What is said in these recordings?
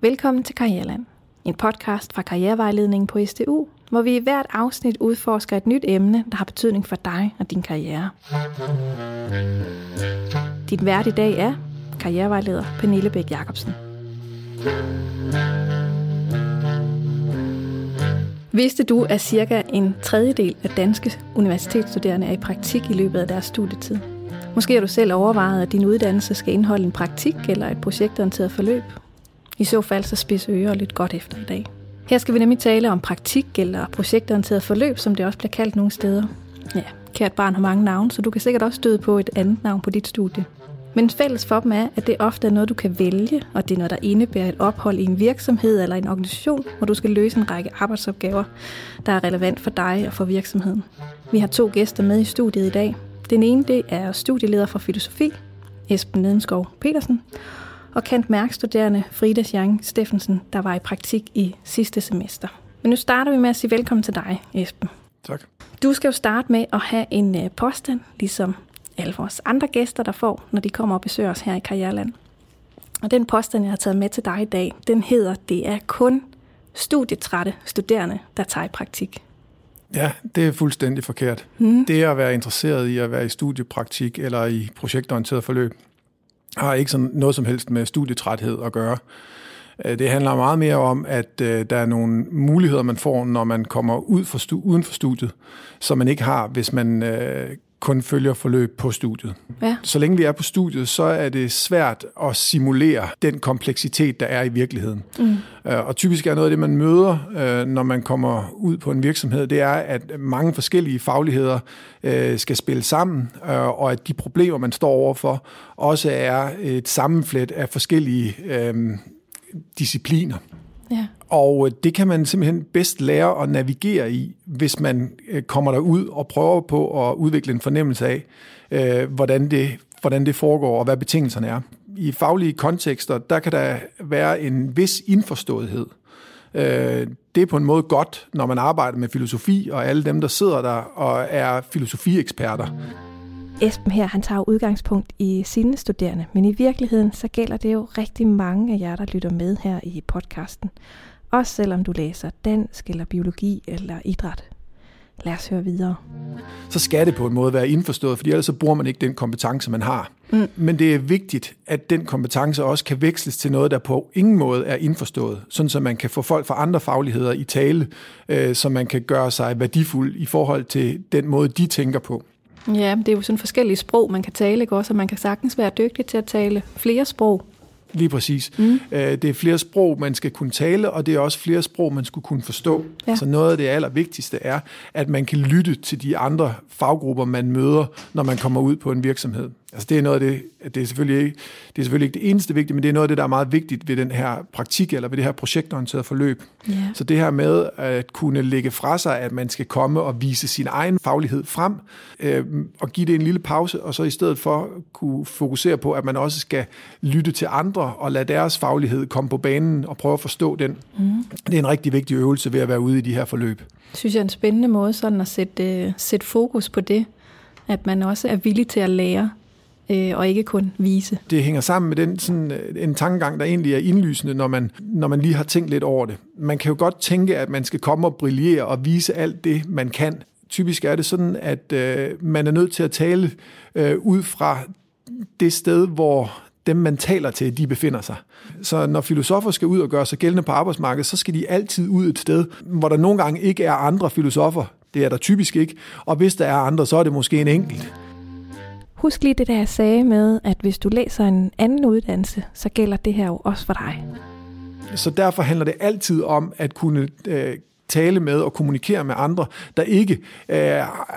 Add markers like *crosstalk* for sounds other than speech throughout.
Velkommen til Karriereland, en podcast fra Karrierevejledningen på STU, hvor vi i hvert afsnit udforsker et nyt emne, der har betydning for dig og din karriere. Dit vært i dag er karrierevejleder Pernille Bæk Jacobsen. Vidste du, at cirka en tredjedel af danske universitetsstuderende er i praktik i løbet af deres studietid? Måske har du selv overvejet, at din uddannelse skal indeholde en praktik eller et projektorienteret forløb. I så fald så spids ører lidt godt efter i dag. Her skal vi nemlig tale om praktik eller projektorienteret forløb, som det også bliver kaldt nogle steder. Ja, kært barn har mange navne, så du kan sikkert også støde på et andet navn på dit studie. Men fælles for dem er, at det ofte er noget, du kan vælge, og det er noget, der indebærer et ophold i en virksomhed eller en organisation, hvor du skal løse en række arbejdsopgaver, der er relevant for dig og for virksomheden. Vi har to gæster med i studiet i dag. Den ene det er studieleder for filosofi, Esben Nedenskov Petersen, og Kent Mærkstuderende Frida Sjang Steffensen, der var i praktik i sidste semester. Men nu starter vi med at sige velkommen til dig, Esben. Tak. Du skal jo starte med at have en øh, påstand, ligesom alle vores andre gæster, der får, når de kommer og besøger os her i Karriereland. Og den påstand, jeg har taget med til dig i dag, den hedder, det er kun studietrætte studerende, der tager i praktik. Ja, det er fuldstændig forkert. Mm. Det at være interesseret i at være i studiepraktik eller i projektorienteret forløb, har ikke sådan noget som helst med studietræthed at gøre. Øh, det handler meget mere om, at øh, der er nogle muligheder, man får, når man kommer ud for stu- uden for studiet, som man ikke har, hvis man øh, kun følger forløb på studiet. Ja. Så længe vi er på studiet, så er det svært at simulere den kompleksitet, der er i virkeligheden. Mm. Og typisk er noget af det, man møder, når man kommer ud på en virksomhed, det er, at mange forskellige fagligheder skal spille sammen, og at de problemer, man står overfor, også er et sammenflet af forskellige discipliner. Ja. Og øh, det kan man simpelthen bedst lære at navigere i, hvis man øh, kommer derud og prøver på at udvikle en fornemmelse af, øh, hvordan det, hvordan det foregår og hvad betingelserne er. I faglige kontekster, der kan der være en vis indforståethed. Øh, det er på en måde godt, når man arbejder med filosofi, og alle dem, der sidder der og er filosofieksperter. Esben her, han tager udgangspunkt i sine studerende, men i virkeligheden så gælder det jo rigtig mange af jer, der lytter med her i podcasten. Også selvom du læser dansk eller biologi eller idræt. Lad os høre videre. Så skal det på en måde være indforstået, for ellers så bruger man ikke den kompetence, man har. Mm. Men det er vigtigt, at den kompetence også kan veksles til noget, der på ingen måde er indforstået, sådan så man kan få folk fra andre fagligheder i tale, øh, så man kan gøre sig værdifuld i forhold til den måde, de tænker på. Ja, det er jo sådan forskellige sprog, man kan tale, ikke også? Og man kan sagtens være dygtig til at tale flere sprog. Lige præcis. Mm. Det er flere sprog, man skal kunne tale, og det er også flere sprog, man skulle kunne forstå. Ja. Så noget af det allervigtigste er, at man kan lytte til de andre faggrupper, man møder, når man kommer ud på en virksomhed. Altså det er noget af det, det er selvfølgelig ikke det, er selvfølgelig ikke det eneste vigtige, men det er noget af det, der er meget vigtigt ved den her praktik, eller ved det her projektorienterede forløb. Yeah. Så det her med at kunne lægge fra sig, at man skal komme og vise sin egen faglighed frem, øh, og give det en lille pause, og så i stedet for kunne fokusere på, at man også skal lytte til andre, og lade deres faglighed komme på banen, og prøve at forstå den. Mm. Det er en rigtig vigtig øvelse ved at være ude i de her forløb. Synes jeg er en spændende måde sådan at sætte, uh, sætte fokus på det, at man også er villig til at lære øh, og ikke kun vise. Det hænger sammen med den sådan, øh, en tankegang, der egentlig er indlysende, når man, når man lige har tænkt lidt over det. Man kan jo godt tænke, at man skal komme og brillere og vise alt det, man kan. Typisk er det sådan, at øh, man er nødt til at tale øh, ud fra det sted, hvor dem, man taler til, de befinder sig. Så når filosofer skal ud og gøre sig gældende på arbejdsmarkedet, så skal de altid ud et sted, hvor der nogle gange ikke er andre filosofer. Det er der typisk ikke. Og hvis der er andre, så er det måske en enkelt. Husk lige det, der jeg sagde med, at hvis du læser en anden uddannelse, så gælder det her jo også for dig. Så derfor handler det altid om at kunne øh, tale med og kommunikere med andre, der ikke øh,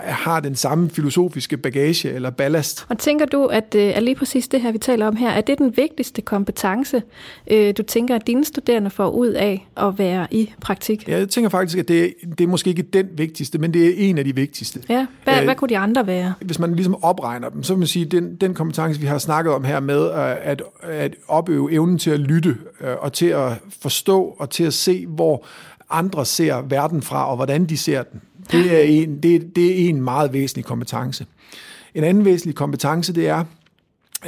har den samme filosofiske bagage eller ballast. Og tænker du, at, øh, at lige præcis det her, vi taler om her, er det den vigtigste kompetence, øh, du tænker, at dine studerende får ud af at være i praktik? Ja, jeg tænker faktisk, at det, det er måske ikke den vigtigste, men det er en af de vigtigste. Ja, hvad, øh, hvad kunne de andre være? Hvis man ligesom opregner dem, så vil man sige, at den, den kompetence, vi har snakket om her med at, at opøve evnen til at lytte og til at forstå og til at se, hvor andre ser verden fra, og hvordan de ser den. Det er en, det, det er en meget væsentlig kompetence. En anden væsentlig kompetence, det er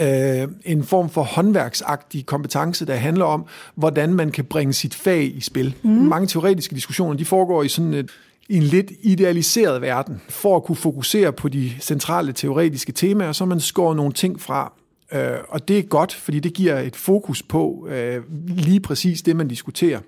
øh, en form for håndværksagtig kompetence, der handler om, hvordan man kan bringe sit fag i spil. Mm. Mange teoretiske diskussioner, de foregår i sådan et i en lidt idealiseret verden, for at kunne fokusere på de centrale teoretiske temaer, så man skår nogle ting fra. Øh, og det er godt, fordi det giver et fokus på øh, lige præcis det, man diskuterer.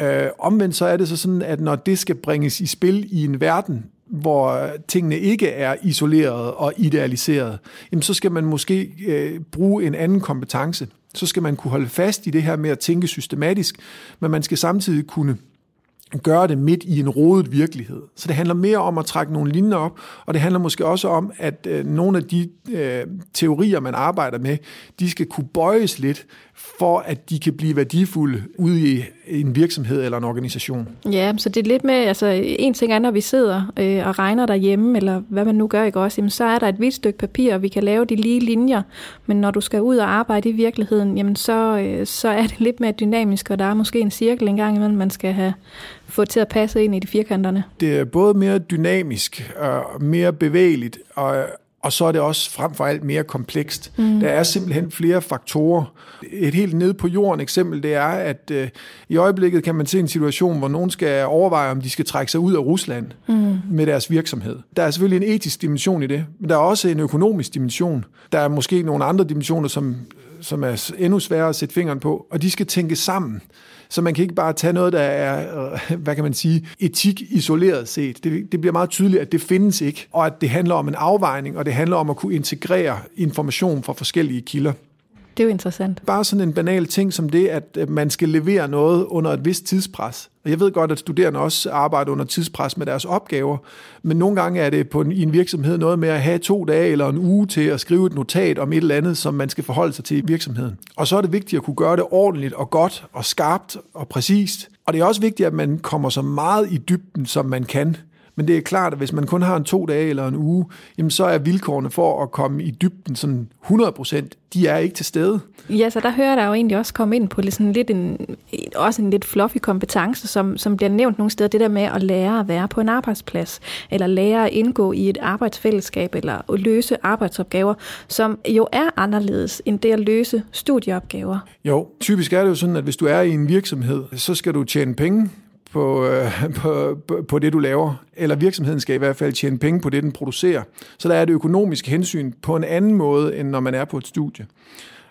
Øh, omvendt så er det så sådan, at når det skal bringes i spil i en verden, hvor tingene ikke er isoleret og idealiseret, jamen så skal man måske øh, bruge en anden kompetence. Så skal man kunne holde fast i det her med at tænke systematisk, men man skal samtidig kunne gøre det midt i en rodet virkelighed. Så det handler mere om at trække nogle linjer op, og det handler måske også om, at øh, nogle af de øh, teorier, man arbejder med, de skal kunne bøjes lidt, for at de kan blive værdifulde ude i en virksomhed eller en organisation. Ja, så det er lidt med, altså en ting er, når vi sidder øh, og regner derhjemme, eller hvad man nu gør, ikke også, jamen, så er der et hvidt stykke papir, og vi kan lave de lige linjer, men når du skal ud og arbejde i virkeligheden, jamen så, øh, så er det lidt mere dynamisk, og der er måske en cirkel engang imellem, man skal have få til at passe ind i de firkanterne. Det er både mere dynamisk og mere bevægeligt, og, og så er det også frem for alt mere komplekst. Mm. Der er simpelthen flere faktorer. Et helt ned på jorden eksempel, det er, at øh, i øjeblikket kan man se en situation, hvor nogen skal overveje, om de skal trække sig ud af Rusland mm. med deres virksomhed. Der er selvfølgelig en etisk dimension i det, men der er også en økonomisk dimension. Der er måske nogle andre dimensioner, som, som er endnu sværere at sætte fingeren på, og de skal tænke sammen. Så man kan ikke bare tage noget, der er, øh, hvad kan man sige, etik isoleret set. Det, det bliver meget tydeligt, at det findes ikke, og at det handler om en afvejning, og det handler om at kunne integrere information fra forskellige kilder. Det er jo interessant. Bare sådan en banal ting som det, at øh, man skal levere noget under et vist tidspres. Og jeg ved godt, at studerende også arbejder under tidspres med deres opgaver, men nogle gange er det på en, i en virksomhed noget med at have to dage eller en uge til at skrive et notat om et eller andet, som man skal forholde sig til i virksomheden. Og så er det vigtigt at kunne gøre det ordentligt og godt og skarpt og præcist. Og det er også vigtigt, at man kommer så meget i dybden, som man kan. Men det er klart, at hvis man kun har en to dage eller en uge, jamen så er vilkårene for at komme i dybden sådan 100 procent, de er ikke til stede. Ja, så der hører der jo egentlig også komme ind på sådan lidt en, også en lidt fluffy kompetence, som, som bliver nævnt nogle steder, det der med at lære at være på en arbejdsplads, eller lære at indgå i et arbejdsfællesskab, eller at løse arbejdsopgaver, som jo er anderledes end det at løse studieopgaver. Jo, typisk er det jo sådan, at hvis du er i en virksomhed, så skal du tjene penge, på, øh, *laughs* på, på det, du laver. Eller virksomheden skal i hvert fald tjene penge på det, den producerer. Så der er det økonomiske hensyn på en anden måde, end når man er på et studie.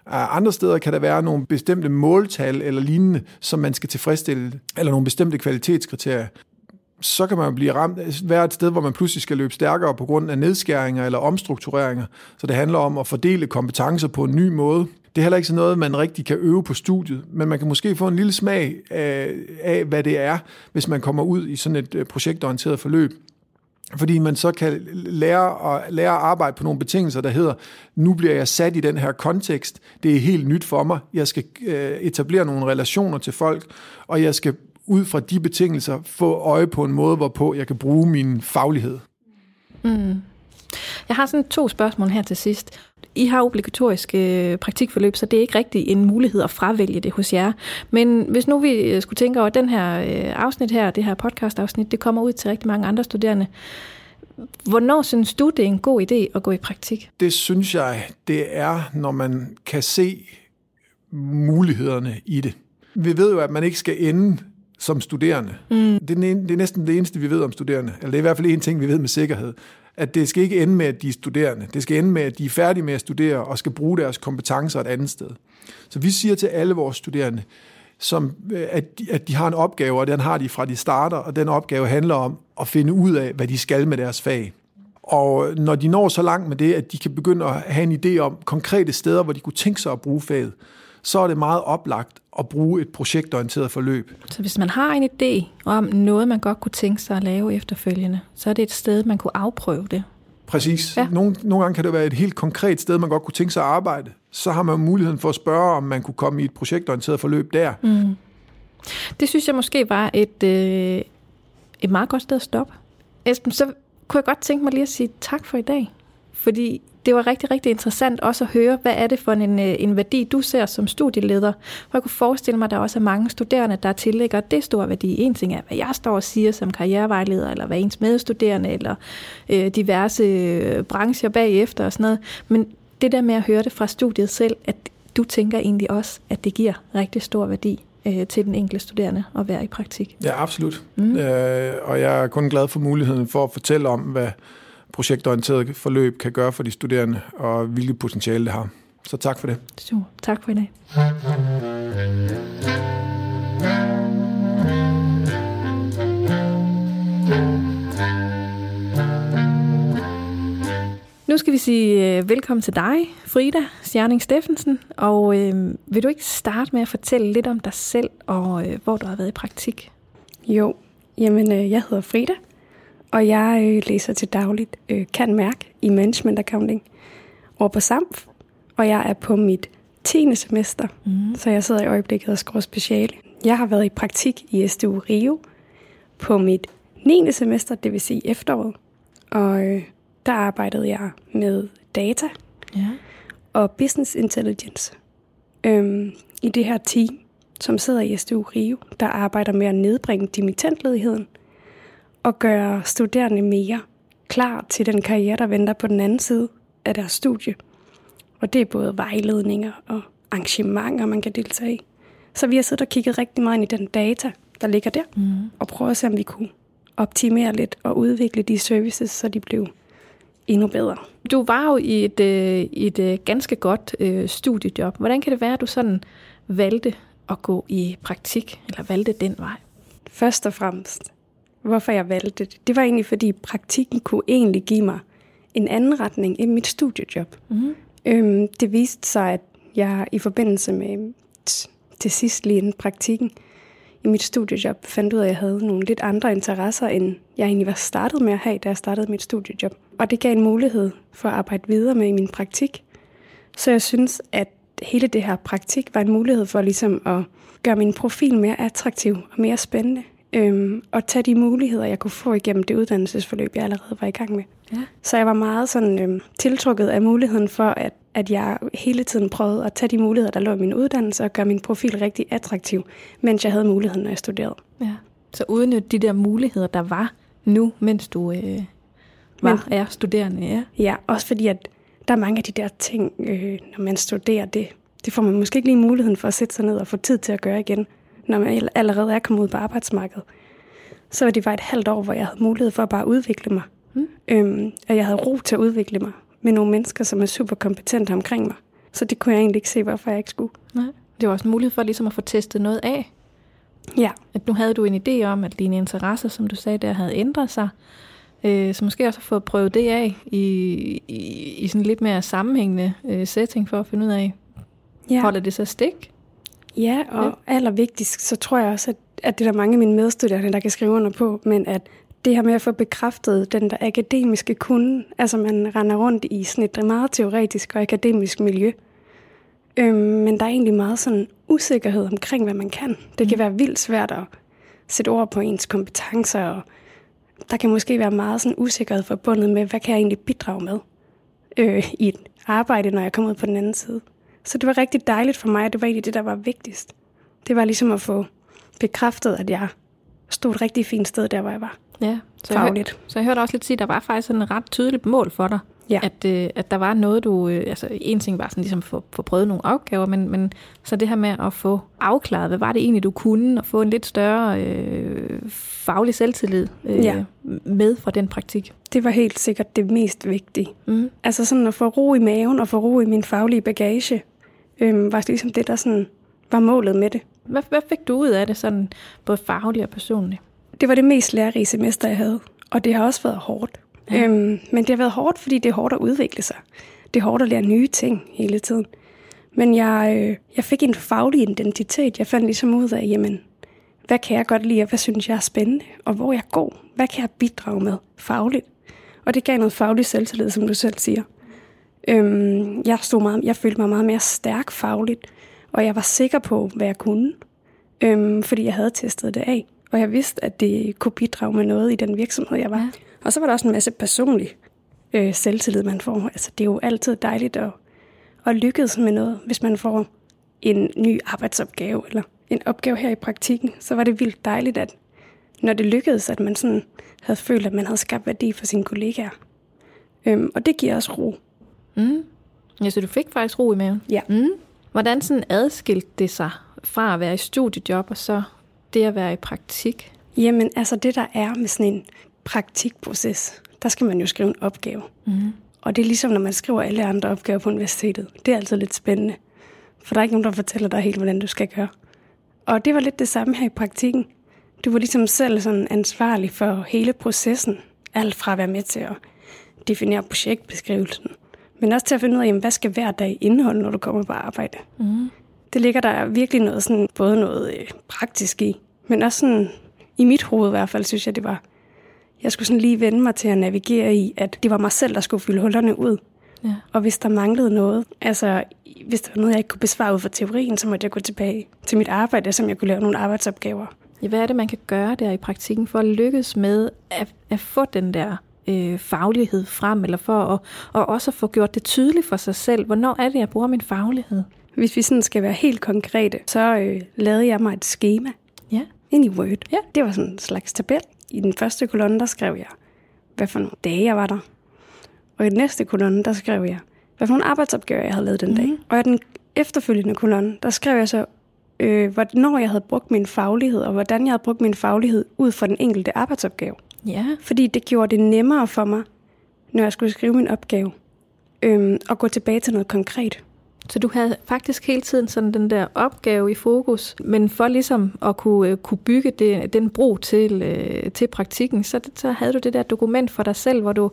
Ah, andre steder kan der være nogle bestemte måltal eller lignende, som man skal tilfredsstille, eller nogle bestemte kvalitetskriterier. Så kan man blive ramt, være et sted, hvor man pludselig skal løbe stærkere på grund af nedskæringer eller omstruktureringer. Så det handler om at fordele kompetencer på en ny måde. Det er heller ikke sådan noget, man rigtig kan øve på studiet, men man kan måske få en lille smag af, af hvad det er, hvis man kommer ud i sådan et øh, projektorienteret forløb. Fordi man så kan lære at, lære at arbejde på nogle betingelser, der hedder, nu bliver jeg sat i den her kontekst, det er helt nyt for mig, jeg skal øh, etablere nogle relationer til folk, og jeg skal ud fra de betingelser få øje på en måde, hvorpå jeg kan bruge min faglighed. Mm. Jeg har sådan to spørgsmål her til sidst. I har obligatoriske øh, praktikforløb, så det er ikke rigtig en mulighed at fravælge det hos jer. Men hvis nu vi øh, skulle tænke over, at den her øh, afsnit her, det her podcast-afsnit, det kommer ud til rigtig mange andre studerende. Hvornår synes du, det er en god idé at gå i praktik? Det synes jeg, det er, når man kan se mulighederne i det. Vi ved jo, at man ikke skal ende som studerende. Mm. Det, er, det er næsten det eneste, vi ved om studerende. Eller det er i hvert fald en ting, vi ved med sikkerhed at det skal ikke ende med, at de er studerende. Det skal ende med, at de er færdige med at studere og skal bruge deres kompetencer et andet sted. Så vi siger til alle vores studerende, som, øh, at, de, at de har en opgave, og den har de fra de starter, og den opgave handler om at finde ud af, hvad de skal med deres fag. Og når de når så langt med det, at de kan begynde at have en idé om konkrete steder, hvor de kunne tænke sig at bruge faget, så er det meget oplagt at bruge et projektorienteret forløb. Så hvis man har en idé om noget, man godt kunne tænke sig at lave efterfølgende, så er det et sted, man kunne afprøve det. Præcis. Ja. Nogle, nogle gange kan det være et helt konkret sted, man godt kunne tænke sig at arbejde. Så har man muligheden for at spørge, om man kunne komme i et projektorienteret forløb der. Mm. Det synes jeg måske var et, øh, et meget godt sted at stoppe. Esben, så kunne jeg godt tænke mig lige at sige tak for i dag. Fordi det var rigtig, rigtig interessant også at høre, hvad er det for en, øh, en værdi, du ser som studieleder. For jeg kunne forestille mig, at der også er mange studerende, der tillægger det store værdi. En ting er, hvad jeg står og siger som karrierevejleder, eller hvad ens medstuderende, eller øh, diverse øh, brancher bagefter og sådan noget. Men det der med at høre det fra studiet selv, at du tænker egentlig også, at det giver rigtig stor værdi øh, til den enkelte studerende at være i praktik. Ja, absolut. Mm. Øh, og jeg er kun glad for muligheden for at fortælle om, hvad projektorienteret forløb kan gøre for de studerende, og hvilket potentiale det har. Så tak for det. Super. Tak for i dag. Nu skal vi sige øh, velkommen til dig, Frida Stjerning Steffensen. Og øh, vil du ikke starte med at fortælle lidt om dig selv, og øh, hvor du har været i praktik? Jo, jamen øh, jeg hedder Frida, og jeg øh, læser til dagligt øh, kan mærke i management accounting over på SAMF, og jeg er på mit 10. semester, mm. så jeg sidder i øjeblikket og skriver speciale. Jeg har været i praktik i SDU Rio på mit 9. semester, det vil sige efteråret, og øh, der arbejdede jeg med data Ja. og business intelligence. Øhm, I det her team, som sidder i SDU Rio, der arbejder med at nedbringe dimittentledigheden og gøre studerende mere klar til den karriere, der venter på den anden side af deres studie. Og det er både vejledninger og arrangementer, man kan deltage i. Så vi har siddet og kigget rigtig meget ind i den data, der ligger der, Mm. og prøvet at se, om vi kunne optimere lidt og udvikle de services, så de blev endnu bedre. Du var jo i et, øh, i et øh, ganske godt øh, studiejob. Hvordan kan det være, at du sådan valgte at gå i praktik, eller valgte den vej? Først og fremmest, hvorfor jeg valgte det, det var egentlig, fordi praktikken kunne egentlig give mig en anden retning end mit studiejob. Mm. Øhm, det viste sig, at jeg i forbindelse med til sidst lige inden praktikken i mit studiejob fandt ud af, at jeg havde nogle lidt andre interesser, end jeg egentlig var startet med at have, da jeg startede mit studiejob. Og det gav en mulighed for at arbejde videre med i min praktik. Så jeg synes, at hele det her praktik var en mulighed for ligesom at gøre min profil mere attraktiv og mere spændende. Øhm, og tage de muligheder, jeg kunne få igennem det uddannelsesforløb, jeg allerede var i gang med. Ja. Så jeg var meget sådan, øhm, tiltrukket af muligheden for, at, at jeg hele tiden prøvede at tage de muligheder, der lå i min uddannelse, og gøre min profil rigtig attraktiv, mens jeg havde muligheden, når jeg studerede. ja. Så uden de der muligheder, der var nu, mens du øh, var Men- er studerende, ja. Ja, også fordi, at der er mange af de der ting, øh, når man studerer, det, det får man måske ikke lige muligheden for at sætte sig ned og få tid til at gøre igen, når man all- allerede er kommet ud på arbejdsmarkedet. Så var det var et halvt år, hvor jeg havde mulighed for at bare udvikle mig. Mm. Øhm, og jeg havde ro til at udvikle mig med nogle mennesker, som er super kompetente omkring mig. Så det kunne jeg egentlig ikke se, hvorfor jeg ikke skulle. Nej. Det var også en mulighed for ligesom at få testet noget af. Ja, At nu havde du en idé om, at dine interesser, som du sagde, der havde ændret sig. Øh, så måske også få prøvet det af i, i, i sådan lidt mere sammenhængende øh, setting for at finde ud af, ja. holder det så stik? Ja, og ja. allervigtigst, så tror jeg også, at, at det er der mange af mine medstuderende, der kan skrive under på, men at det her med at få bekræftet den der akademiske kunde, altså man render rundt i sådan et meget teoretisk og akademisk miljø, øhm, men der er egentlig meget sådan usikkerhed omkring, hvad man kan. Det kan være vildt svært at sætte ord på ens kompetencer, og der kan måske være meget sådan usikkerhed forbundet med, hvad kan jeg egentlig bidrage med øh, i et arbejde, når jeg kommer ud på den anden side. Så det var rigtig dejligt for mig, og det var egentlig det, der var vigtigst. Det var ligesom at få bekræftet, at jeg stod et rigtig fint sted, der hvor jeg var Ja, så jeg, hør, fagligt. så jeg hørte også lidt sige, at der var faktisk sådan et ret tydeligt mål for dig. Ja. At, øh, at der var noget, du... Øh, altså, en ting var sådan ligesom at få, få prøvet nogle opgaver, men, men så det her med at få afklaret, hvad var det egentlig, du kunne, og få en lidt større øh, faglig selvtillid øh, Ja. med fra den praktik. Det var helt sikkert det mest vigtige. Mm. Altså sådan at få ro i maven og få ro i min faglige bagage, øhm, var ligesom det, der sådan var målet med det. Hvad, hvad fik du ud af det, sådan både fagligt og personligt? Det var det mest lærerige semester, jeg havde. Og det har også været hårdt. Ja. Øhm, men det har været hårdt, fordi det er hårdt at udvikle sig. Det er hårdt at lære nye ting hele tiden. Men jeg, øh, jeg fik en faglig identitet. Jeg fandt ligesom ud af, jamen, hvad kan jeg godt lide, og hvad synes jeg er spændende, og hvor er jeg god? Hvad kan jeg bidrage med fagligt? Og det gav noget faglig selvtillid, som du selv siger. Øhm, jeg, stod meget, jeg følte mig meget mere stærk fagligt, og jeg var sikker på, hvad jeg kunne, øhm, fordi jeg havde testet det af. Og jeg vidste, at det kunne bidrage med noget i den virksomhed, jeg var. Ja. Og så var der også en masse personlig øh, selvtillid, man får. Altså, det er jo altid dejligt at, at lykkes med noget, hvis man får en ny arbejdsopgave eller en opgave her i praktikken. Så var det vildt dejligt, at når det lykkedes, at man sådan havde følt, at man havde skabt værdi for sine kollegaer. Øhm, og det giver også ro. Mm. Ja, så du fik faktisk ro i maven? Ja. Mm. Hvordan sådan adskilte det sig fra at være i studiejob og så det at være i praktik? Jamen, altså det der er med sådan en praktikproces, der skal man jo skrive en opgave. Mm. Og det er ligesom, når man skriver alle andre opgaver på universitetet. Det er altid lidt spændende. For der er ikke nogen, der fortæller dig helt, hvordan du skal gøre. Og det var lidt det samme her i praktikken. Du var ligesom selv sådan ansvarlig for hele processen. Alt fra at være med til at definere projektbeskrivelsen. Men også til at finde ud af, jamen, hvad skal hver dag indeholde, når du kommer på arbejde. Mm. Det ligger der virkelig noget sådan, både noget øh, praktisk i, men også sådan, i mit hoved i hvert fald, synes jeg, det var, jeg skulle sådan lige vende mig til at navigere i, at det var mig selv, der skulle fylde hullerne ud. Ja. Og hvis der manglede noget, altså hvis der var noget, jeg ikke kunne besvare ud fra teorien, så måtte jeg gå tilbage til mit arbejde, som jeg kunne lave nogle arbejdsopgaver. Ja, hvad er det, man kan gøre der i praktikken for at lykkes med at, at få den der øh, faglighed frem, eller for at, og også at få gjort det tydeligt for sig selv, hvornår er det, jeg bruger min faglighed? Hvis vi sådan skal være helt konkrete, så øh, lavede jeg mig et schema Ja. ind i Word. Ja. Det var sådan en slags tabel. I den første kolonne, der skrev jeg, hvad for nogle dage jeg var der. Og i den næste kolonne, der skrev jeg, hvad for nogle arbejdsopgaver jeg havde lavet den dag. Og i den efterfølgende kolonne, der skrev jeg så, øh, hvornår jeg havde brugt min faglighed, og hvordan jeg havde brugt min faglighed ud fra den enkelte arbejdsopgave. Ja. Fordi det gjorde det nemmere for mig, når jeg skulle skrive min opgave, øhm, at gå tilbage til noget konkret. Så du havde faktisk hele tiden sådan den der opgave i fokus, men for ligesom at kunne, øh, kunne bygge det, den bro til, øh, til praktikken, så, så havde du det der dokument for dig selv, hvor du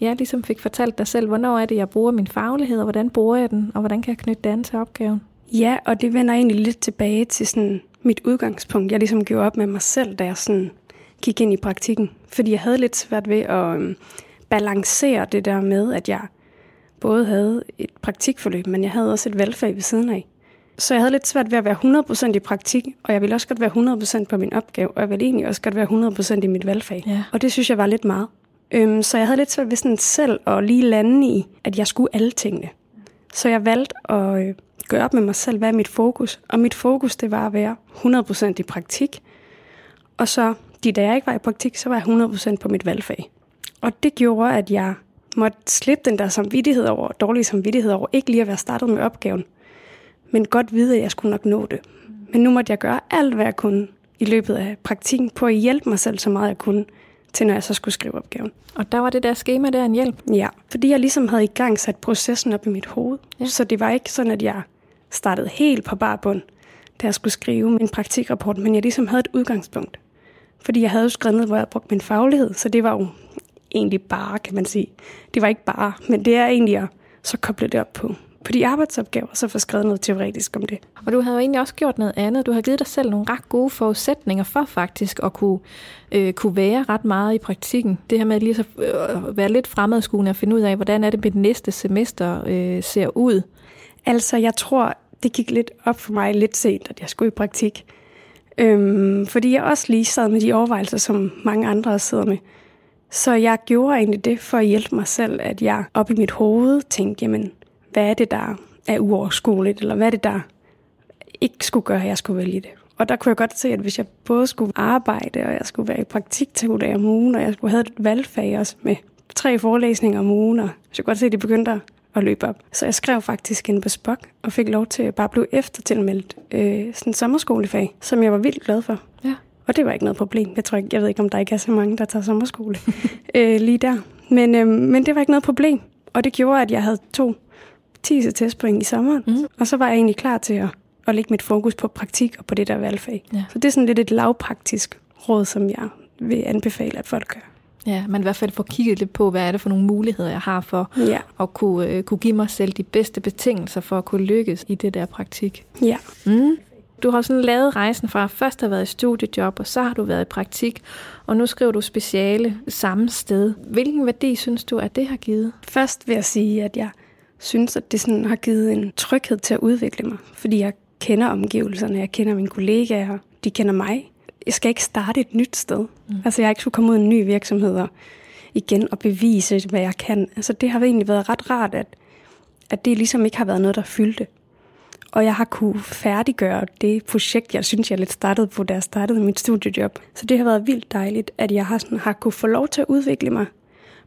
ja, ligesom fik fortalt dig selv, hvornår er det, jeg bruger min faglighed, og hvordan bruger jeg den, og hvordan kan jeg knytte det an til opgaven. Ja, og det vender egentlig lidt tilbage til sådan mit udgangspunkt. Jeg ligesom gjorde op med mig selv, da jeg sådan gik ind i praktikken. Fordi jeg havde lidt svært ved at øhm, balancere det der med, at jeg både havde et praktikforløb, men jeg havde også et valgfag ved siden af. Så jeg havde lidt svært ved at være 100% i praktik, og jeg ville også godt være 100% på min opgave, og jeg ville egentlig også godt være 100% i mit valgfag. Ja. Og det synes jeg var lidt meget. Øhm, så jeg havde lidt svært ved sådan selv at lige lande i, at jeg skulle alle tingene. Så jeg valgte at øh, gøre op med mig selv, hvad er mit fokus? Og mit fokus, det var at være 100% i praktik. Og så de dage, jeg ikke var i praktik, så var jeg 100% på mit valgfag. Og det gjorde, at jeg måtte slippe den der samvittighed over, dårlige samvittighed over, ikke lige at være startet med opgaven, men godt vide, at jeg skulle nok nå det. Men nu måtte jeg gøre alt, hvad jeg kunne i løbet af praktikken, på at hjælpe mig selv så meget, jeg kunne, til når jeg så skulle skrive opgaven. Og der var det der schema der en hjælp. Ja, fordi jeg ligesom havde i gang sat processen op i mit hoved. Ja. Så det var ikke sådan, at jeg startede helt på bar bund, da jeg skulle skrive min praktikrapport, men jeg ligesom havde et udgangspunkt. Fordi jeg havde jo skrevet ned, hvor jeg brugte min faglighed, så det var jo egentlig bare, kan man sige. Det var ikke bare, men det er egentlig at så koble det op på, på de arbejdsopgaver, så få skrevet noget teoretisk om det. Og du havde jo egentlig også gjort noget andet. Du har givet dig selv nogle ret gode forudsætninger for faktisk at kunne, øh, kunne være ret meget i praktikken. Det her med lige så øh, være lidt fremadskuende og finde ud af, hvordan er det mit næste semester øh, ser ud. Altså, jeg tror, det gik lidt op for mig lidt sent, at jeg skulle i praktik. Øhm, fordi jeg også lige sad med de overvejelser, som mange andre sidder med. Så jeg gjorde egentlig det for at hjælpe mig selv, at jeg op i mit hoved tænkte, jamen, hvad er det, der er uoverskueligt, eller hvad er det, der ikke skulle gøre, at jeg skulle vælge det. Og der kunne jeg godt se, at hvis jeg både skulle arbejde, og jeg skulle være i praktik to dage om ugen, og jeg skulle have et valgfag også med tre forelæsninger om ugen, og så kunne jeg godt se, at det begyndte at at løbe op. Så jeg skrev faktisk ind på Spok og fik lov til at bare blive eftertilmeldt øh, sådan en sommerskolefag, som jeg var vildt glad for. Ja. Og det var ikke noget problem. Jeg tror ikke, jeg ved ikke, om der ikke er så mange, der tager sommerskole *laughs* øh, lige der. Men, øh, men det var ikke noget problem. Og det gjorde, at jeg havde to 10 testpoint i sommeren. Mm. Og så var jeg egentlig klar til at, at lægge mit fokus på praktik og på det der valgfag. Ja. Så det er sådan lidt et lavpraktisk råd, som jeg vil anbefale, at folk gør. Ja, man i hvert fald får kigget lidt på, hvad er det for nogle muligheder, jeg har for Ja. at kunne, øh, kunne give mig selv de bedste betingelser for at kunne lykkes i det der praktik. Ja. Mm. Du har sådan lavet rejsen fra først at have været i studiejob, og så har du været i praktik, og nu skriver du speciale samme sted. Hvilken værdi synes du, at det har givet? Først vil jeg sige, at jeg synes, at det sådan har givet en tryghed til at udvikle mig. Fordi jeg kender omgivelserne, jeg kender mine kollegaer, de kender mig. Jeg skal ikke starte et nyt sted. Mm. Altså jeg ikke skulle komme ud i en ny virksomhed og igen og bevise, hvad jeg kan. Altså det har egentlig været ret rart, at, at det ligesom ikke har været noget, der fyldte. Og jeg har kunne færdiggøre det projekt, jeg synes, jeg lidt startede på, da jeg startede mit studiejob. Så det har været vildt dejligt, at jeg har, sådan, har kunne få lov til at udvikle mig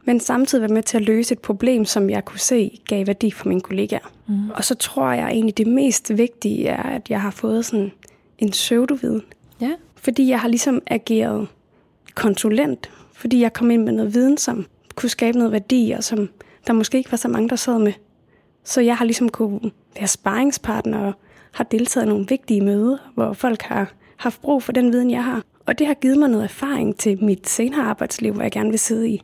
men samtidig være med til at løse et problem, som jeg kunne se gav værdi for mine kollegaer. Mm. Og så tror jeg egentlig, det mest vigtige er, at jeg har fået sådan en pseudoviden. Ja. Fordi jeg har ligesom ageret konsulent, fordi jeg kom ind med noget viden, som kunne skabe noget værdi, og som der måske ikke var så mange, der sad med. Så jeg har ligesom kunne være sparringspartner og har deltaget i nogle vigtige møder, hvor folk har haft brug for den viden, jeg har. Og det har givet mig noget erfaring til mit senere arbejdsliv, hvor jeg gerne vil sidde i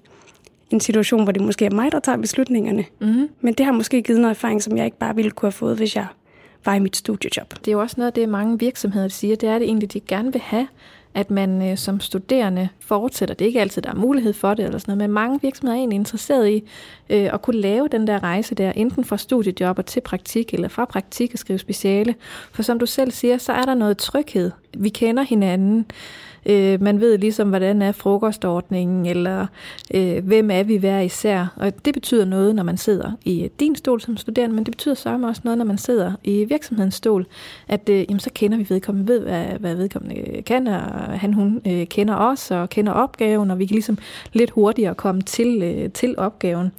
en situation, hvor det måske er mig, der tager beslutningerne. Mm. Men det har måske givet noget erfaring, som jeg ikke bare ville kunne have fået, hvis jeg var i mit studiejob. Det er jo også noget af det, mange virksomheder siger, det er det egentlig, de gerne vil have, at man øh, som studerende fortsætter. Det er ikke altid, der er mulighed for det, eller sådan noget, men mange virksomheder er egentlig interesseret i øh, at kunne lave den der rejse der, enten fra studiejob og til praktik, eller fra praktik og skrive speciale. For som du selv siger, så er der noget tryghed. Vi kender hinanden. Øh, man ved ligesom, hvordan er frokostordningen, eller øh, hvem er vi hver især. Og det betyder noget, når man sidder i din stol som studerende, men det betyder så også noget, når man sidder i virksomhedens stol, at øh, jamen, så kender vi vedkommende, ved, hvad, hvad vedkommende øh, kan, og han hun øh, kender os og kender opgaven, og vi kan ligesom lidt hurtigere komme til, øh, til opgaven.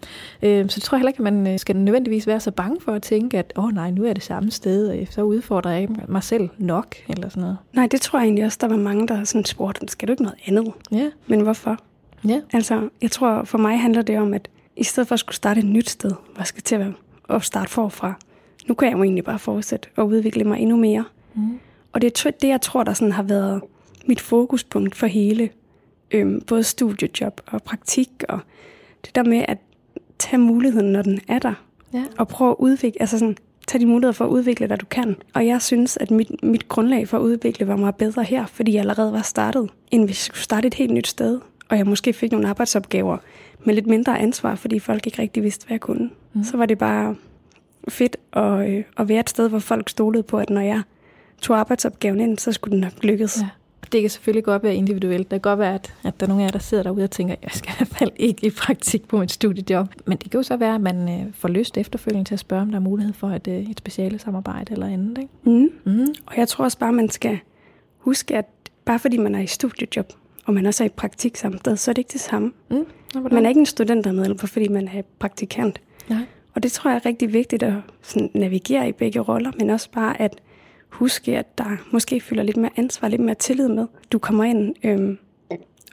Øh, så jeg tror heller ikke, at man øh, skal nødvendigvis være så bange for at tænke, at åh oh, nej, nu er det samme sted, og så udfordrer jeg mig selv nok, eller sådan noget. Nej, det tror jeg egentlig også, der var mange, der sådan spurgte, skal du ikke noget andet? Ja. Men hvorfor? Ja. Altså, jeg tror, for mig handler det om, at i stedet for at skulle starte et nyt sted, hvor jeg skal til at, at starte forfra, nu kan jeg jo egentlig bare fortsætte og udvikle mig endnu mere. Mm. Og det er det, jeg tror, der sådan har været mit fokuspunkt for hele, øhm, både studiejob og praktik, og det der med at tage muligheden, når den er der, Ja. og prøve at udvikle, altså sådan, tage de muligheder for at udvikle dig, du kan. Og jeg synes, at mit, mit grundlag for at udvikle var meget bedre her, fordi jeg allerede var startet, end hvis jeg skulle starte et helt nyt sted. Og jeg måske fik nogle arbejdsopgaver med lidt mindre ansvar, fordi folk ikke rigtig vidste, hvad jeg kunne. Mm. Så var det bare fedt at, øh, at være et sted, hvor folk stolede på, at når jeg tog arbejdsopgaven ind, så skulle den nok lykkes. Ja. Det kan selvfølgelig godt være individuelt. Det kan godt være, at, at der er nogle af jer, der sidder derude og tænker, jeg skal i hvert fald ikke i praktik på mit studiejob. Men det kan jo så være, at man øh, får lyst efterfølgende til at spørge, om der er mulighed for et, øh, et speciale samarbejde eller andet. Ikke? Mm. Mm. Og jeg tror også bare, man skal huske, at bare fordi man er i studiejob, og man også er i praktik sted, så er det ikke det samme. Mm. Man er ikke en studentermedhjælper, fordi man er praktikant. Nej. Og det tror jeg er rigtig vigtigt at sådan, navigere i begge roller, men også bare at huske, at der måske følger lidt mere ansvar, lidt mere tillid med. Du kommer ind øhm,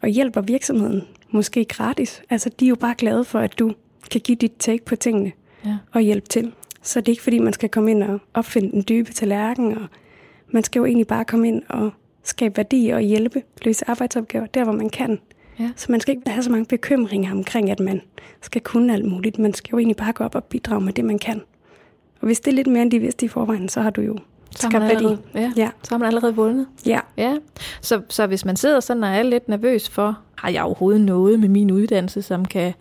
og hjælper virksomheden, måske gratis. Altså, de er jo bare glade for, at du kan give dit take på tingene Ja. og hjælpe til. Så det er ikke fordi, man skal komme ind og opfinde den dybe tallerken, og man skal jo egentlig bare komme ind og skabe værdi og hjælpe, løse arbejdsopgaver der, hvor man kan. Ja. Så man skal ikke have så mange bekymringer omkring, at man skal kunne alt muligt. Man skal jo egentlig bare gå op og bidrage med det, man kan. Og hvis det er lidt mere end de vidste i forvejen, så har du jo Så har, man allerede, ja, Ja. så har man allerede vundet. Ja. Ja, så, så hvis man sidder sådan og er lidt nervøs for, har jeg overhovedet noget med min uddannelse, som kan,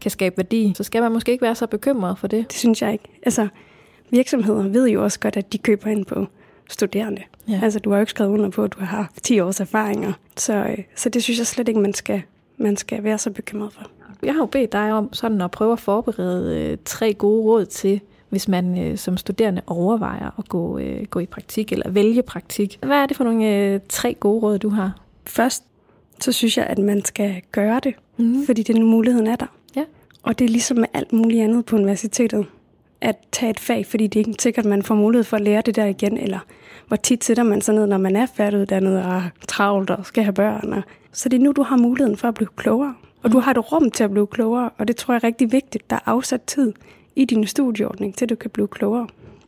kan skabe værdi, så skal man måske ikke være så bekymret for det. Det synes jeg ikke. Altså, virksomheder ved jo også godt, at de køber ind på studerende. Ja. Altså, du har jo ikke skrevet under på, at du har haft 10 års erfaringer. Så, øh, så det synes jeg slet ikke, man skal, man skal være så bekymret for. Jeg har jo bedt dig om sådan at prøve at forberede øh, tre gode råd til, hvis man øh, som studerende overvejer at gå, øh, gå i praktik eller vælge praktik. Hvad er det for nogle øh, tre gode råd, du har? Først, så synes jeg, at man skal gøre det, Mhm. fordi den muligheden er der. Ja. Og det er ligesom med alt muligt andet på universitetet. At tage et fag, fordi det er ikke sikkert, at man får mulighed for at lære det der igen, eller hvor tit sætter man sig ned, når man er færdiguddannet og travlt og skal have børn. Og... Så det er nu, du har muligheden for at blive klogere. Og du har et rum til at blive klogere, og det tror jeg er rigtig vigtigt. Der er afsat tid i din studieordning, til du kan blive klogere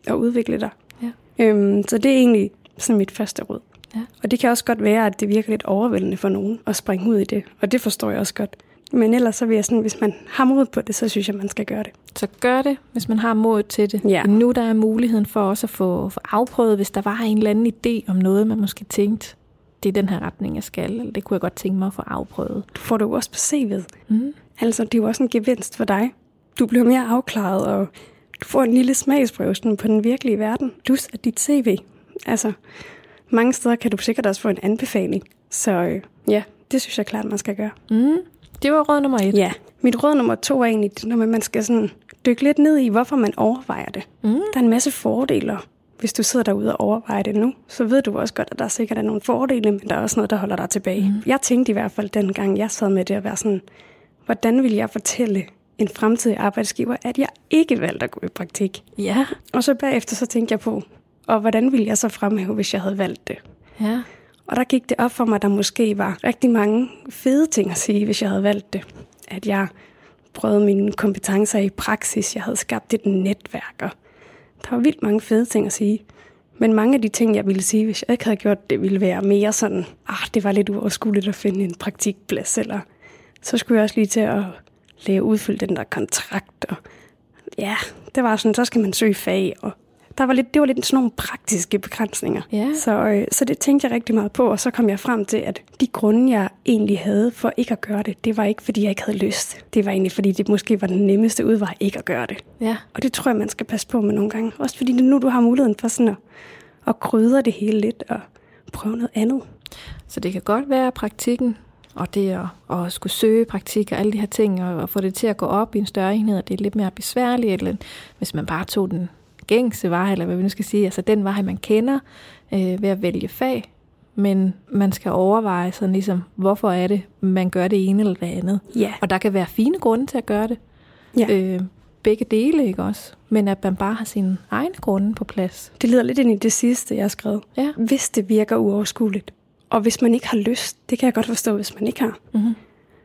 og udvikle dig. Ja. Øhm, så det er egentlig sådan mit første råd. Ja. Og det kan også godt være, at det virker lidt overvældende for nogen at springe ud i det. Og det forstår jeg også godt. Men ellers så vil jeg sådan, hvis man har mod på det, så synes jeg, man skal gøre det. Så gør det, hvis man har mod til det. Ja. Nu der er muligheden for også at få, få afprøvet, hvis der var en eller anden idé om noget, man måske tænkte, det er den her retning, jeg skal. Eller det kunne jeg godt tænke mig at få afprøvet. Du får det jo også på CV'et. Mm. Altså, det er jo også en gevinst for dig. Du bliver mere afklaret, og du får en lille smagsprøve sådan på den virkelige verden. Plus at dit CV. Altså, mange steder kan du sikkert også få en anbefaling. Så øh, ja, det synes jeg klart, man skal gøre. Mm. Det var råd nummer et. Ja, mit råd nummer to er egentlig, når man skal sådan dykke lidt ned i, hvorfor man overvejer det. Mm. Der er en masse fordele. Hvis du sidder derude og overvejer det nu, så ved du også godt, at der sikkert er nogle fordele, men der er også noget, der holder dig tilbage. Mm. Jeg tænkte i hvert fald dengang, jeg sad med det at være sådan, hvordan vil jeg fortælle en fremtidig arbejdsgiver, at jeg ikke valgte at gå i praktik? Ja. Og så bagefter så tænkte jeg på, og hvordan ville jeg så fremhæve, hvis jeg havde valgt det? Ja. Og der gik det op for mig, at der måske var rigtig mange fede ting at sige, hvis jeg havde valgt det. At jeg prøvede mine kompetencer i praksis, jeg havde skabt et netværk, og der var vildt mange fede ting at sige. Men mange af de ting, jeg ville sige, hvis jeg ikke havde gjort det, ville være mere sådan, ah, det var lidt uoverskueligt at finde en praktikplads, eller så skulle jeg også lige til at lave udfylde den der kontrakt, og ja, det var sådan, så skal man søge fag, og der var lidt, det var lidt sådan nogle praktiske begrænsninger. Ja. Så, øh, så det tænkte jeg rigtig meget på, og så kom jeg frem til, at de grunde, jeg egentlig havde for ikke at gøre det, det var ikke, fordi jeg ikke havde lyst. Det var egentlig, fordi det måske var den nemmeste udvej ikke at gøre det. Ja. Og det tror jeg, man skal passe på med nogle gange. Også fordi nu, du har muligheden for sådan at, at krydre det hele lidt og prøve noget andet. Så det kan godt være praktikken, og det at, at skulle søge praktik og alle de her ting, og, og få det til at gå op i en større enhed, og det er lidt mere besværligt, eller hvis man bare tog den gængse vej, eller hvad vi nu skal sige, altså den vej, man kender øh, ved at vælge fag, men man skal overveje sådan ligesom, hvorfor er det, man gør det ene eller det andet. Ja. Og der kan være fine grunde til at gøre det. Ja. Øh, begge dele, ikke også? Men at man bare har sine egne grunde på plads. Det leder lidt ind i det sidste, jeg har skrevet. Ja. Hvis det virker uoverskueligt, og hvis man ikke har lyst, det kan jeg godt forstå, hvis man ikke har, Mm-hmm.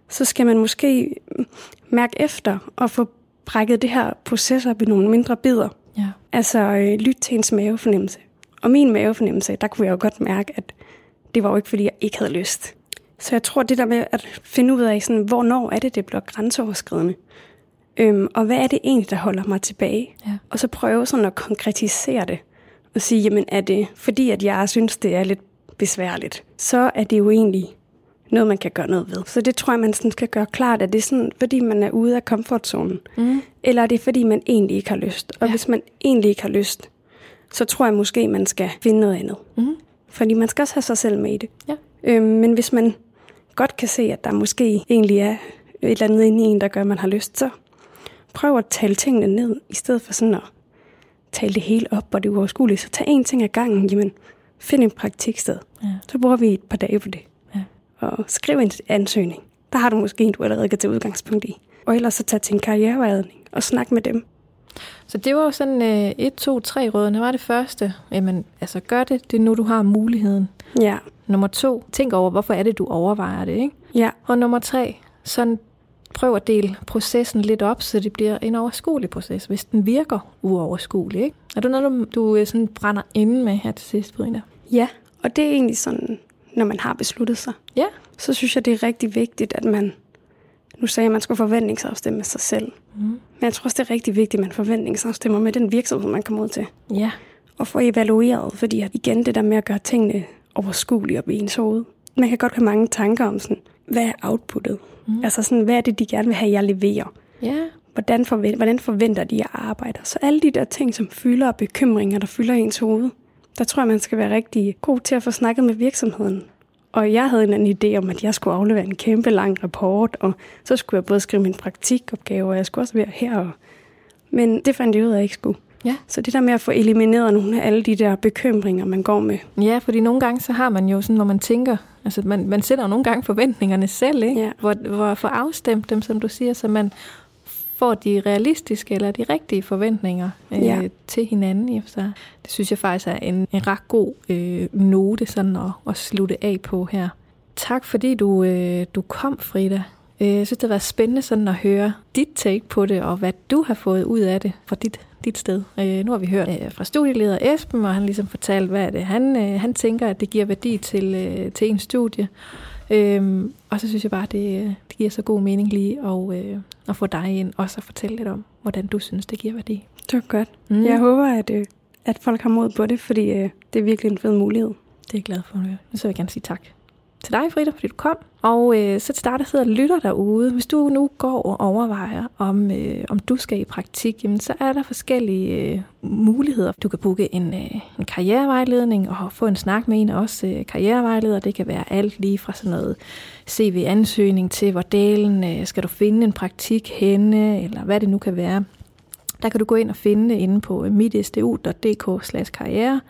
så skal man måske mærke efter og få brækket det her proces op i nogle mindre bidder. Ja. Altså øh, lyt til ens mavefornemmelse. Og min mavefornemmelse, der kunne jeg jo godt mærke, at det var jo ikke, fordi jeg ikke havde lyst. Så jeg tror, det der med at finde ud af, sådan, hvornår er det, det bliver grænseoverskridende. Øhm, og hvad er det egentlig, der holder mig tilbage? Ja. Og så prøve sådan at konkretisere det. Og sige, jamen er det fordi, at jeg synes, det er lidt besværligt, så er det jo egentlig noget, man kan gøre noget ved. Så det tror jeg, man sådan skal gøre klart, at det er sådan, fordi man er ude af komfortzonen. Mm. Eller er det fordi, man egentlig ikke har lyst? Og Ja. hvis man egentlig ikke har lyst, så tror jeg måske, man skal finde noget andet. Mm. Fordi man skal også have sig selv med i det. Ja. Øhm, men hvis man godt kan se, at der måske egentlig er et eller andet inde i en, der gør, at man har lyst, så prøv at tale tingene ned, i stedet for sådan at tale det hele op, og det er uoverskueligt. Så tag en ting ad gangen. Jamen, find en praktiksted. Ja. Så bruger vi et par dage på det. Ja. Og skriv en ansøgning. Der har du måske en, du allerede kan tage udgangspunkt i. Og ellers så tag til en karrierevejledning og snak med dem. Så det var jo sådan øh, et, to, tre rådene. var det første. Jamen, altså gør det, det er nu, du har muligheden. Ja, Nummer to, tænk over, hvorfor er det, du overvejer det, ikke? ja, Og nummer tre, sådan prøv at dele processen lidt op, så det bliver en overskuelig proces, hvis den virker uoverskuelig, ikke? Er du noget, du, du øh, sådan brænder inde med her til sidst, Brina? ja. Og det er egentlig sådan, når man har besluttet sig, Ja. så synes jeg, det er rigtig vigtigt, at man... Nu sagde jeg, at man skulle forventningsafstemme med sig selv. Mm. Men jeg tror også, det er rigtig vigtigt, at man forventningsafstemmer med den virksomhed, man kommer ud til. Ja. Og få evalueret, fordi at igen det der med at gøre tingene overskuelige op i ens hoved. Man kan godt have mange tanker om sådan, hvad er outputtet? Mm. Altså sådan, hvad er det, de gerne vil have, jeg leverer? Ja. Hvordan, forventer, hvordan forventer de, at jeg arbejder? Så alle de der ting, som fylder og bekymringer, der fylder ens hoved, der tror jeg, man skal være rigtig god til at få snakket med virksomheden. Og jeg havde en anden idé om, at jeg skulle aflevere en kæmpe lang rapport, og så skulle jeg både skrive min praktikopgave, og jeg skulle også være her. Og... Men det fandt jeg ud af, at jeg ikke skulle. Ja. Så det der med at få elimineret nogle af alle de der bekymringer, man går med. Ja, fordi nogle gange så har man jo sådan, hvor man tænker, altså man, man sætter jo nogle gange forventningerne selv, ikke? Ja. Hvor, hvor for afstemt dem, som du siger, så man får de realistiske eller de rigtige forventninger øh, Ja. til hinanden for sig. Det synes jeg faktisk er en, en ret god øh, note sådan at, at slutte af på her. Tak fordi du, øh, du kom, Frida. Øh, Jeg synes, det har været spændende sådan at høre dit take på det, og hvad du har fået ud af det fra dit, dit sted. Øh, Nu har vi hørt øh, fra studieleder Esben, og han ligesom fortalt, hvad er det han, øh, han tænker, at det giver værdi til, øh, til en studie. Øhm, og så synes jeg bare, det, øh, det giver så god mening lige at, øh, at få dig ind, og så fortælle lidt om, hvordan du synes, det giver værdi. Det var godt. Mm. Jeg håber, at, øh, at folk har mod på det, fordi øh, det er virkelig en fed mulighed. Det er jeg glad for at høre. Så vil jeg gerne sige tak til dig, Frida, fordi du kom. Og øh, så til dig, der sidder og lytter derude. Hvis du nu går og overvejer, om, øh, om du skal i praktik, jamen, så er der forskellige øh, muligheder. Du kan booke en, øh, en karrierevejledning og få en snak med en af os øh, karrierevejledere. Det kan være alt lige fra sådan noget CV-ansøgning til, hvor delen øh, skal du finde en praktik henne, eller hvad det nu kan være. Der kan du gå ind og finde det inde på mitstu.dk karriere.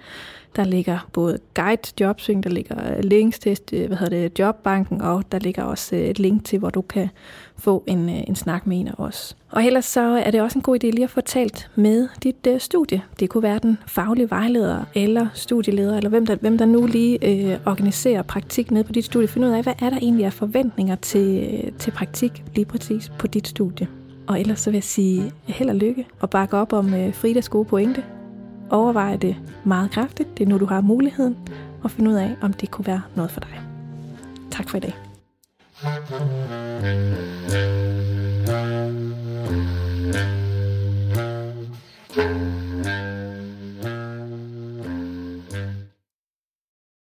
Der ligger både guide jobsøgning, der ligger øh, links til øh, hvad hedder det, jobbanken, og der ligger også øh, et link til, hvor du kan få en, en snak med en af os. Og ellers så er det også en god idé lige at få talt med dit uh, studie. Det kunne være den faglige vejleder, eller studieleder, eller hvem der, hvem der nu lige uh, organiserer praktik ned på dit studie. Find ud af, hvad er der egentlig af forventninger til, til praktik lige præcis på dit studie. Og ellers så vil jeg sige held og lykke og bakke op om uh, Fridas gode pointe overveje det meget kraftigt. Det er nu, du har muligheden og finde ud af, om det kunne være noget for dig. Tak for i dag.